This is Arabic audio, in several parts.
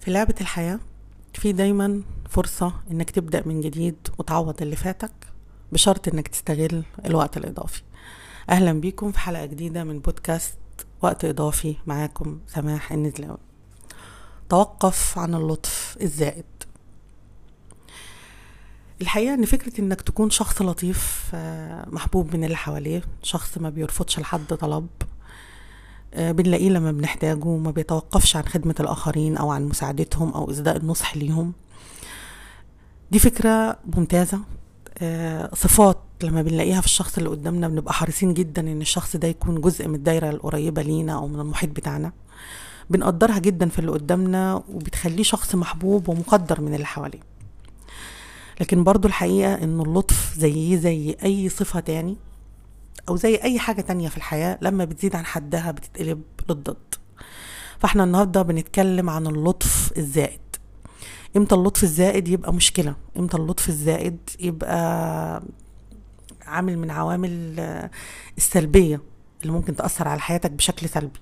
في لعبة الحياة في دايما فرصة إنك تبدأ من جديد وتعوض اللي فاتك بشرط إنك تستغل الوقت الإضافي. أهلا بيكم في حلقة جديدة من بودكاست وقت إضافي معاكم سماح النزلاوي توقف عن اللطف الزائد. الحقيقة إن فكرة إنك تكون شخص لطيف آه، محبوب من اللي حواليه شخص ما بيرفضش لحد طلب بنلاقيه لما بنحتاجه وما بيتوقفش عن خدمة الآخرين أو عن مساعدتهم أو إسداء النصح ليهم. دي فكرة ممتازة. آه، صفات لما بنلاقيها في الشخص اللي قدامنا بنبقى حريصين جدا إن الشخص ده يكون جزء من الدايرة القريبة لينا أو من المحيط بتاعنا. بنقدرها جدا في اللي قدامنا وبتخليه شخص محبوب ومقدر من اللي حواليه. لكن برضو الحقيقة ان اللطف زيه زي أي صفة تاني أو زي أي حاجة تانية في الحياة لما بتزيد عن حدها بتتقلب للضد. فإحنا النهاردة بنتكلم عن اللطف الزائد. إمتى اللطف الزائد يبقى مشكلة؟ إمتى اللطف الزائد يبقى عامل من عوامل السلبية اللي ممكن تأثر على حياتك بشكل سلبي.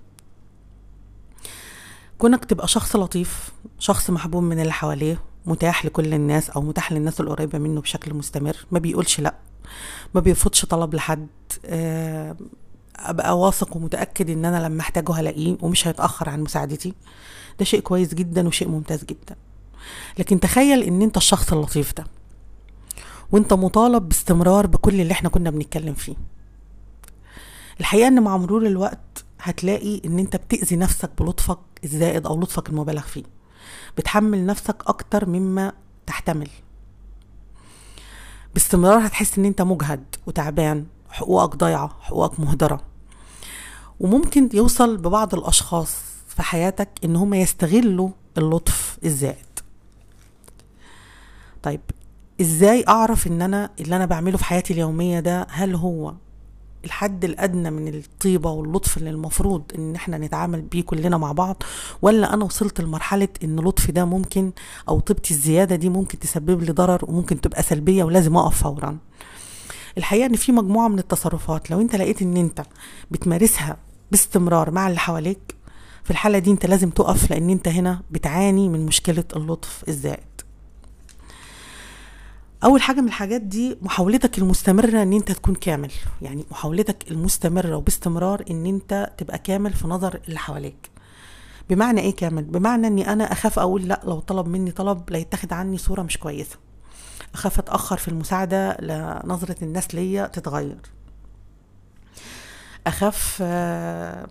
كونك تبقى شخص لطيف شخص محبوب من اللي حواليه متاح لكل الناس أو متاح للناس القريبة منه بشكل مستمر ما بيقولش لأ. ما بيرفضش طلب لحد. أبقى واثق ومتأكد إن أنا لما أحتاجه هلاقيه ومش هيتأخر عن مساعدتي. ده شيء كويس جدا وشيء ممتاز جدا. لكن تخيل إن أنت الشخص اللطيف ده وأنت مطالب باستمرار بكل اللي إحنا كنا بنتكلم فيه. الحقيقة إن مع مرور الوقت هتلاقي إن أنت بتأذي نفسك بلطفك الزائد أو لطفك المبالغ فيه. بتحمل نفسك أكتر مما تحتمل. باستمرار هتحس إن أنت مجهد وتعبان حقوقك ضايعة حقوقك مهدرة. وممكن يوصل ببعض الأشخاص في حياتك إن هم يستغلوا اللطف الزائد. طيب إزاي أعرف إن أنا اللي أنا بعمله في حياتي اليومية ده هل هو الحد الأدنى من الطيبة واللطف اللي المفروض إن إحنا نتعامل بيه كلنا مع بعض؟ ولا أنا وصلت لمرحلة إن لطفي ده ممكن أو طيبتي الزيادة دي ممكن تسبب لي ضرر وممكن تبقى سلبية ولازم أقف فورا؟ الحقيقة إن في مجموعة من التصرفات لو أنت لقيت إن أنت بتمارسها باستمرار مع اللي حواليك في الحالة دي أنت لازم تقف لأن أنت هنا بتعاني من مشكلة اللطف الزائد. أول حاجة من الحاجات دي محاولتك المستمرة إن أنت تكون كامل. يعني محاولتك المستمرة وباستمرار إن أنت تبقى كامل في نظر اللي حواليك. بمعنى إيه كامل؟ بمعنى إني أنا أخاف أقول لأ لو طلب مني طلب لا يتخذ عني صورة مش كويسة. أخاف أتأخر في المساعدة لنظرة الناس ليا تتغير. أخاف آه،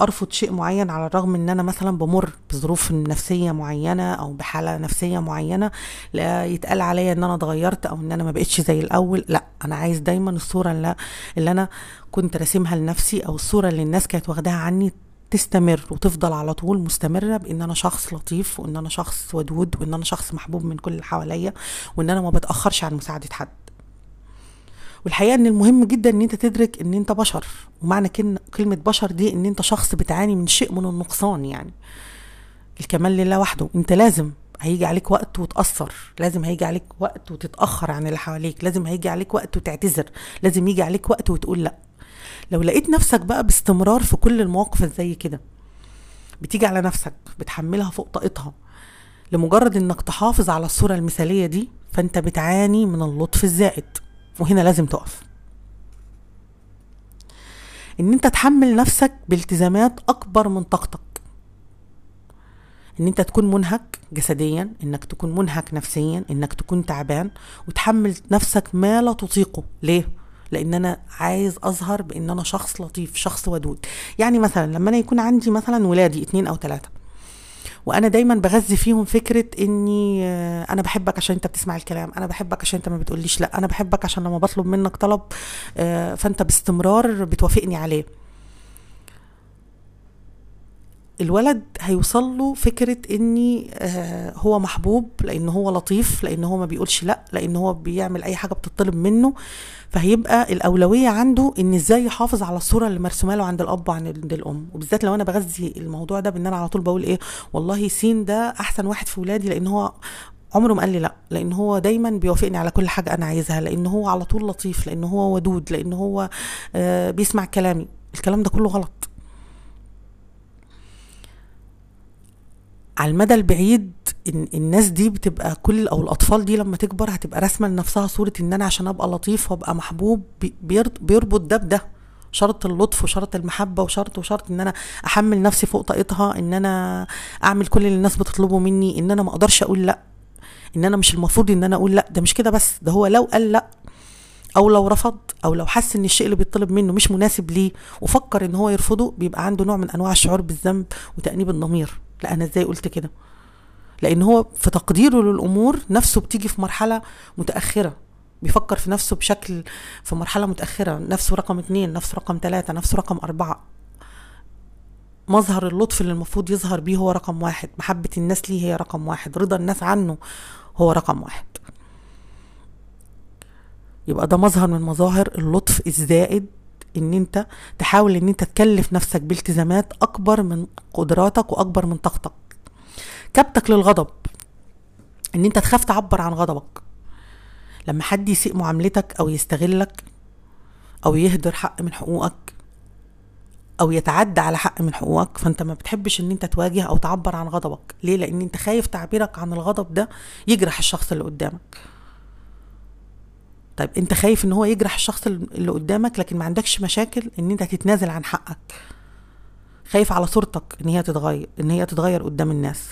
أرفض شيء معين على الرغم إن أنا مثلا بمر بظروف نفسية معينة أو بحالة نفسية معينة لا يتقال عليا إن أنا اتغيرت أو إن أنا ما بقتش زي الأول. لا أنا عايز دايما الصورة اللي, اللي أنا كنت راسمها لنفسي أو الصورة اللي الناس كانت واخداها عني تستمر وتفضل على طول مستمرة بإن أنا شخص لطيف وإن أنا شخص ودود وإن أنا شخص محبوب من كل اللي حواليا وإن أنا ما بتأخرش عن مساعدة حد. والحقيقة إن المهم جدا إن أنت تدرك إن أنت بشر ومعنى كلمه بشر دي إن أنت شخص بتعاني من شيء من النقصان يعني. الكمال لله وحده. أنت لازم هيجي عليك وقت وتأثر. لازم هيجي عليك وقت وتتأخر عن اللي حواليك. لازم هيجي عليك وقت وتعتذر. لازم يجي عليك وقت وتقول لأ. لو لقيت نفسك بقى باستمرار في كل المواقف زي كده بتيجي على نفسك بتحملها فوق طاقتها لمجرد إنك تحافظ على الصورة المثالية دي فأنت بتعاني من اللطف الزائد وهنا لازم تقف. إن أنت تحمل نفسك بالتزامات أكبر من طاقتك. إن أنت تكون منهك جسديا إنك تكون منهك نفسيا إنك تكون تعبان وتحمل نفسك ما لا تطيقه. ليه؟ لأن أنا عايز اظهر بان أنا شخص لطيف شخص ودود. يعني مثلا لما أنا يكون عندي مثلا ولادي اتنين أو تلاتة وأنا دايما بغذي فيهم فكرة اني آه، أنا بحبك عشان انت بتسمع الكلام أنا بحبك عشان انت ما بتقوليش لا أنا بحبك عشان لما بطلب منك طلب آه، فانت باستمرار بتوافقني عليه. الولد هيوصل له فكرة إني آه هو محبوب لأن هو لطيف لأن هو ما بيقولش لأ لأن هو بيعمل أي حاجة بتطلب منه. فهيبقى الأولوية عنده إن إزاي يحافظ على الصورة اللي مرسومة له عند الأب وعند الأم. وبالذات لو أنا بغذي الموضوع ده بإن أنا على طول بقول إيه والله سين ده أحسن واحد في ولادي لأن هو عمره ما قال لي لأ لأن هو دايما بيوافقني على كل حاجة أنا عايزها لأن هو على طول لطيف لأن هو ودود لأن هو آه بيسمع كلامي. الكلام ده كله غلط. على المدى البعيد الناس دي بتبقى كل أو الأطفال دي لما تكبر هتبقى راسمة لنفسها صورة إن أنا عشان أبقى لطيف وأبقى محبوب بيربط ده بده. شرط اللطف وشرط المحبة وشرط وشرط إن أنا أحمل نفسي فوق طاقتها إن أنا أعمل كل اللي الناس بتطلبه مني إن أنا ما أقدرش أقول لأ. إن أنا مش المفروض إن أنا أقول لأ. ده مش كده بس ده هو لو قال لأ أو لو رفض أو لو حس إن الشيء اللي بيطلب منه مش مناسب ليه وفكر إن هو يرفضه بيبقى عنده نوع من أنواع الشعور بالذنب وتأنيب الضمير. لا أنا إزاي قلت كده؟ لأن هو في تقديره للأمور نفسه بتيجي في مرحلة متأخرة بيفكر في نفسه بشكل في مرحلة متأخرة نفسه رقم اتنين نفسه رقم تلاتة نفسه رقم أربعة. مظهر اللطف اللي المفروض يظهر بيه هو رقم واحد محبة الناس ليه هي رقم واحد رضا الناس عنه هو رقم واحد. يبقى ده مظهر من مظاهر اللطف الزائد إن أنت تحاول إن أنت تكلف نفسك بالتزامات أكبر من قدراتك وأكبر من طاقتك. كبتك للغضب. إن أنت تخاف تعبر عن غضبك. لما حد يسيء معاملتك أو يستغلك أو يهدر حق من حقوقك أو يتعدى على حق من حقوقك فأنت ما بتحبش إن أنت تواجه أو تعبر عن غضبك. ليه؟ لأن أنت خايف تعبيرك عن الغضب ده يجرح الشخص اللي قدامك. طيب انت خايف ان هو يجرح الشخص اللي قدامك لكن ما عندكش مشاكل ان انت تتنازل عن حقك. خايف على صورتك ان هي تتغير ان هي تتغير قدام الناس.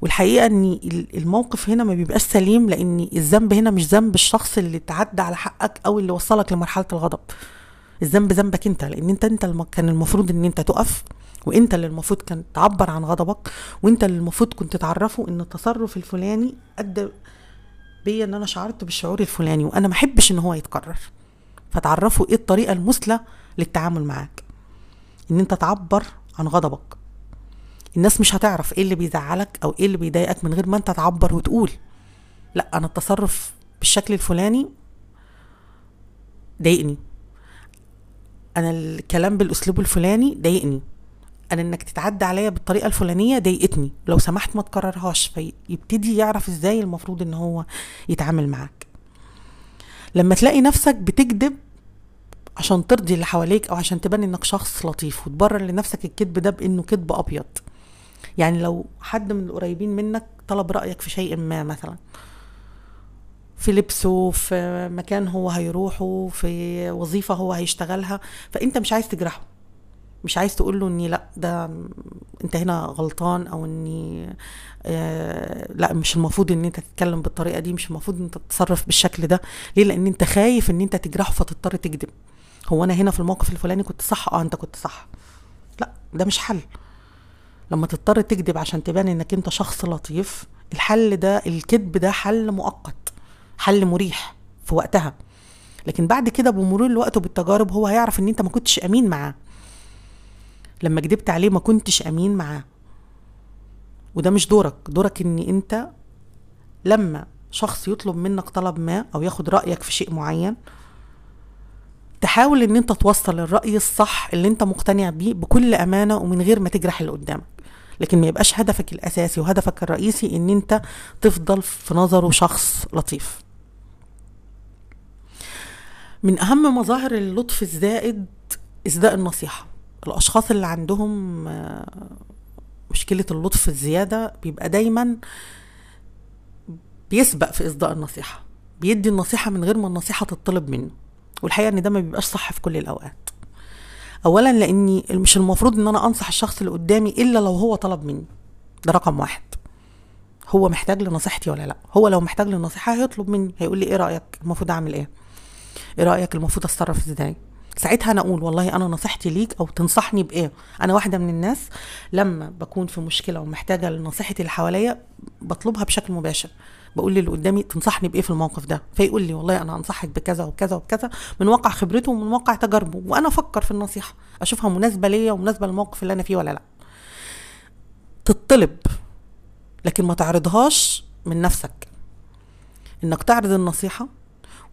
والحقيقة ان الموقف هنا ما بيبقاش سليم لأن الذنب هنا مش ذنب الشخص اللي تعدى على حقك أو اللي وصلك لمرحلة الغضب. الذنب ذنبك انت لأن انت انت كان المفروض ان انت تقف وانت اللي المفروض كان تعبر عن غضبك وانت اللي المفروض كنت تعرفه إن التصرف الفلاني أدى بيا إن أنا شعرت بالشعور الفلاني وأنا ما أحبش إن هو يتكرر. فتعرفوا إيه الطريقة المثلى للتعامل معاك. إن أنت تعبر عن غضبك. الناس مش هتعرف إيه اللي بيزعلك أو إيه اللي بيضايقك من غير ما أنت تعبر وتقول. لأ أنا التصرف بالشكل الفلاني ضايقني. أنا الكلام بالأسلوب الفلاني ضايقني. أنا إنك تتعدى عليا بالطريقة الفلانية ضايقتني. لو سمحت ما تكررهاش فيبتدي يعرف إزاي المفروض إن هو يتعامل معاك. لما تلاقي نفسك بتكذب عشان ترضي اللي حواليك أو عشان تبان إنك شخص لطيف وتبرر لنفسك الكذب ده بإنه كذب أبيض. يعني لو حد من القريبين منك طلب رأيك في شيء ما مثلا. في لبسه في مكان هو هيروحه في وظيفة هو هيشتغلها فأنت مش عايز تجرحه. مش عايز تقول له إني لأ ده أنت هنا غلطان أو إني آه لأ مش المفروض إن أنت تتكلم بالطريقة دي مش المفروض إن أنت تتصرف بالشكل ده. ليه؟ لأن أنت خايف إن أنت تجرحه فتضطر تكذب. هو أنا هنا في الموقف الفلاني كنت صح؟ آه أنت كنت صح. لأ ده مش حل. لما تضطر تكذب عشان تبان إنك أنت شخص لطيف الحل ده الكذب ده حل مؤقت حل مريح في وقتها. لكن بعد كده بمرور الوقت وبالتجارب هو هيعرف إن أنت ما كنتش أمين معاه. لما كدبت عليه ما كنتش أمين معاه. وده مش دورك. دورك إن أنت لما شخص يطلب منك طلب ما أو ياخد رأيك في شيء معين تحاول إن أنت توصل الرأي الصح اللي أنت مقتنع بيه بكل أمانة ومن غير ما تجرح اللي قدامك. لكن ما يبقاش هدفك الأساسي وهدفك الرئيسي إن أنت تفضل في نظره شخص لطيف. من أهم مظاهر اللطف الزائد اسداء النصيحة. الأشخاص اللي عندهم آه، مشكلة اللطف الزيادة بيبقى دايما بيسبق في إصداء النصيحة بيدي النصيحة من غير ما النصيحة تطلب منه والحقيقة إن ده ما بيبقاش صح في كل الأوقات. اولا لأني مش المفروض إن أنا أنصح الشخص اللي قدامي إلا لو هو طلب مني ده رقم واحد. هو محتاج لنصيحتي ولا لأ؟ هو لو محتاج لنصيحه هيطلب مني هيقول لي إيه رأيك؟ المفروض أعمل إيه؟ إيه رأيك؟ المفروض أتصرف إزاي؟ ساعتها أنا أقول والله أنا نصيحتي ليك أو تنصحني بإيه. أنا واحدة من الناس لما بكون في مشكلة ومحتاجة لنصيحتي اللي حواليا بطلبها بشكل مباشر. بقول للي قدامي تنصحني بإيه في الموقف ده. فيقول لي والله أنا أنصحك بكذا وكذا وكذا من واقع خبرته ومن واقع تجاربه. وأنا أفكر في النصيحة أشوفها مناسبة ليا ومناسبة للموقف اللي أنا فيه ولا لأ. تطلب لكن ما تعرضهاش من نفسك. إنك تعرض النصيحة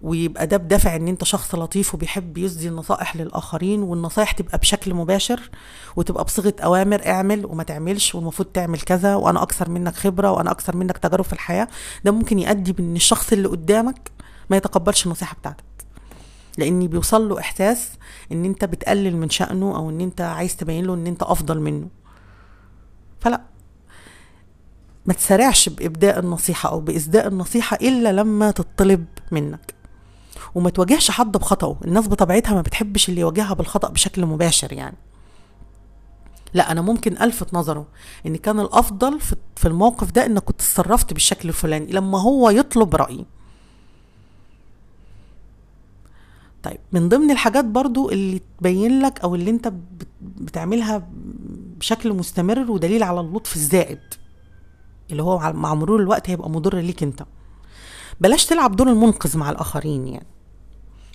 ويبقى ده بدافع إن أنت شخص لطيف وبيحب يسدي النصائح للآخرين والنصائح تبقى بشكل مباشر وتبقى بصيغة أوامر اعمل وما تعملش والمفروض تعمل كذا وأنا أكثر منك خبرة وأنا أكثر منك تجارب في الحياة. ده ممكن يؤدي بإن الشخص اللي قدامك ما يتقبلش النصيحة بتاعتك. لإن بيوصل له إحساس إن أنت بتقلل من شأنه أو إن أنت عايز تبين له إن أنت أفضل منه. فلا. ما تسارعش بإبداء النصيحة أو بإسداء النصيحة إلا لما تطلب منك. وما تواجهش حد بخطأه. الناس بطبيعتها ما بتحبش اللي يواجهها بالخطأ بشكل مباشر يعني. لا أنا ممكن ألفت نظره إن كان الأفضل في الموقف ده إنك كنت تصرفت بالشكل الفلاني لما هو يطلب رايي طيب من ضمن الحاجات برضو اللي تبين لك أو اللي أنت بتعملها بشكل مستمر ودليل على اللطف الزائد اللي هو مع مرور الوقت هيبقى مضر ليك أنت. بلاش تلعب دور المنقذ مع الآخرين يعني.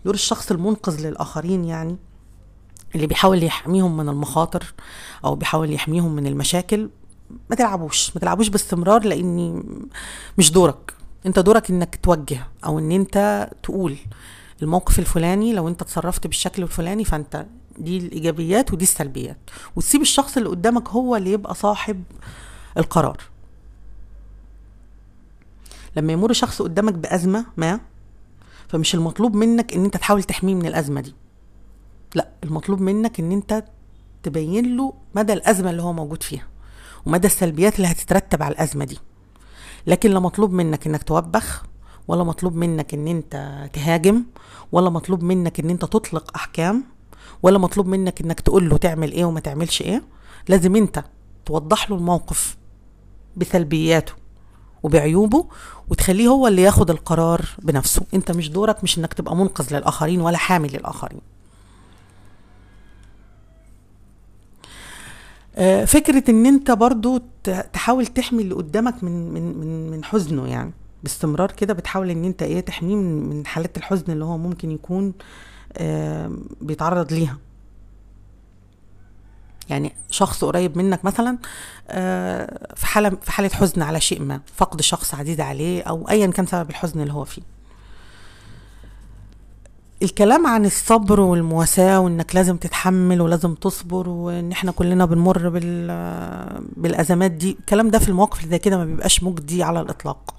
دور الشخص المنقذ للآخرين يعني اللي بيحاول يحميهم من المخاطر أو بيحاول يحميهم من المشاكل ما تلعبوش ما تلعبوش باستمرار لإني مش دورك. أنت دورك إنك توجه أو إن أنت تقول الموقف الفلاني لو أنت تصرفت بالشكل الفلاني فأنت دي الإيجابيات ودي السلبيات. وتسيب الشخص اللي قدامك هو اللي يبقى صاحب القرار. لما يمر شخص قدامك بأزمة ما فمش المطلوب منك إن أنت تحاول تحميه من الأزمة دي. لا المطلوب منك إن أنت تبين له مدى الأزمة اللي هو موجود فيها ومدى السلبيات اللي هتترتب على الأزمة دي. لكن لا مطلوب منك إنك توبخ ولا مطلوب منك إن أنت تهاجم ولا مطلوب منك إن أنت تطلق أحكام ولا مطلوب منك إنك تقول له تعمل إيه وما تعملش إيه. لازم أنت توضح له الموقف بسلبياته. وبعيوبه وتخليه هو اللي ياخد القرار بنفسه. انت مش دورك مش انك تبقى منقذ للآخرين ولا حامي للآخرين. آه، فكرة إن أنت برضو تحاول تحمي اللي قدامك من من من من حزنه يعني. باستمرار كده بتحاول إن أنت إيه تحميه من من حالات الحزن اللي هو ممكن يكون بيتعرض ليها. يعني شخص قريب منك مثلا آه، في حالة في حالة حزن على شيء ما فقد شخص عزيز عليه أو ايا كان سبب الحزن اللي هو فيه. الكلام عن الصبر والمواساة وإنك لازم تتحمل ولازم تصبر وإن إحنا كلنا بنمر بال بالأزمات دي الكلام ده في المواقف اللي زي كده ما بيبقاش مجدي على الإطلاق.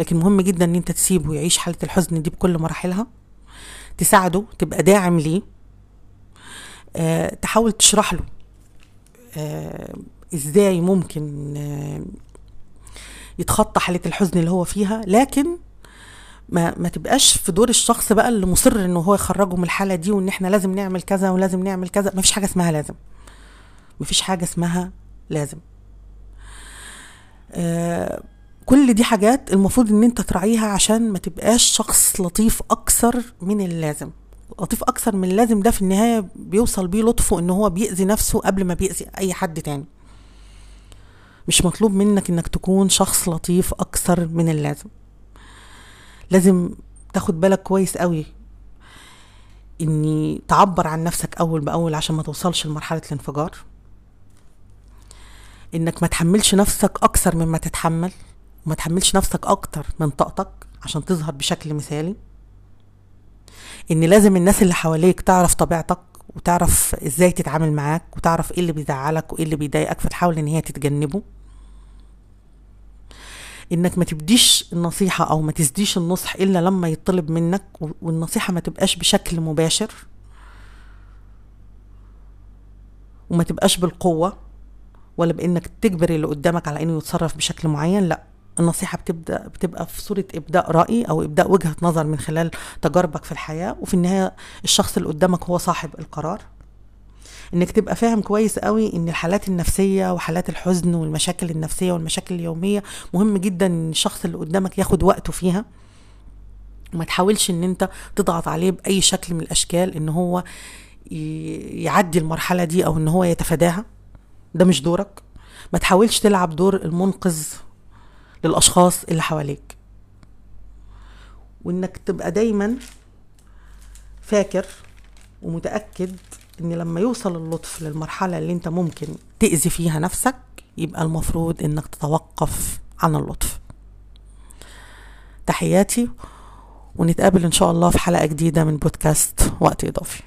لكن مهم جدا إن أنت تسيبه يعيش حالة الحزن دي بكل مراحلها تساعده تبقى داعم ليه تحاول تشرح له أه إزاي ممكن أه يتخطى حالة الحزن اللي هو فيها. لكن ما ما تبقاش في دور الشخص بقى اللي مصر ان هو يخرجه من الحالة دي وإن إحنا لازم نعمل كذا ولازم نعمل كذا. ما فيش حاجة اسمها لازم. ما فيش حاجة اسمها لازم. آه كل دي حاجات المفروض إن أنت تراعيها عشان ما تبقاش شخص لطيف أكثر من اللازم. لطيف أكثر من اللازم ده في النهاية بيوصل بيه لطفه إن هو بيأذي نفسه قبل ما بيأذي أي حد تاني. مش مطلوب منك إنك تكون شخص لطيف أكثر من اللازم. لازم تاخد بالك كويس قوي إني تعبر عن نفسك أول بأول عشان ما توصلش لمرحلة الانفجار. إنك ما تحملش نفسك أكثر مما تتحمل وما تحملش نفسك أكتر من طاقتك عشان تظهر بشكل مثالي. إن لازم الناس اللي حواليك تعرف طبيعتك وتعرف إزاي تتعامل معاك وتعرف إيه اللي بيزعلك وإيه اللي بيضايقك فتحاول إن هي تتجنبه. إنك ما تبديش النصيحة أو ما تسديش النصح إلا لما يطلب منك والنصيحة ما تبقاش بشكل مباشر. وما تبقاش بالقوة ولا بإنك تجبر اللي قدامك على إنه يتصرف بشكل معين لأ. النصيحة بتبدأ بتبقى في صورة إبداء رأي أو إبداء وجهة نظر من خلال تجاربك في الحياة وفي النهاية الشخص اللي قدامك هو صاحب القرار. إنك تبقى فاهم كويس قوي إن الحالات النفسية وحالات الحزن والمشاكل النفسية والمشاكل اليومية مهم جدا إن الشخص اللي قدامك ياخد وقته فيها. وما تحاولش إن أنت تضغط عليه بأي شكل من الأشكال إن هو يعدي المرحلة دي أو إن هو يتفاداها. ده مش دورك. ما تحاولش تلعب دور المنقذ للأشخاص اللي حواليك. وإنك تبقى دايما فاكر ومتأكد إن لما يوصل اللطف للمرحلة اللي أنت ممكن تأذي فيها نفسك يبقى المفروض إنك تتوقف عن اللطف. تحياتي ونتقابل إن شاء الله في حلقة جديدة من بودكاست وقت إضافي.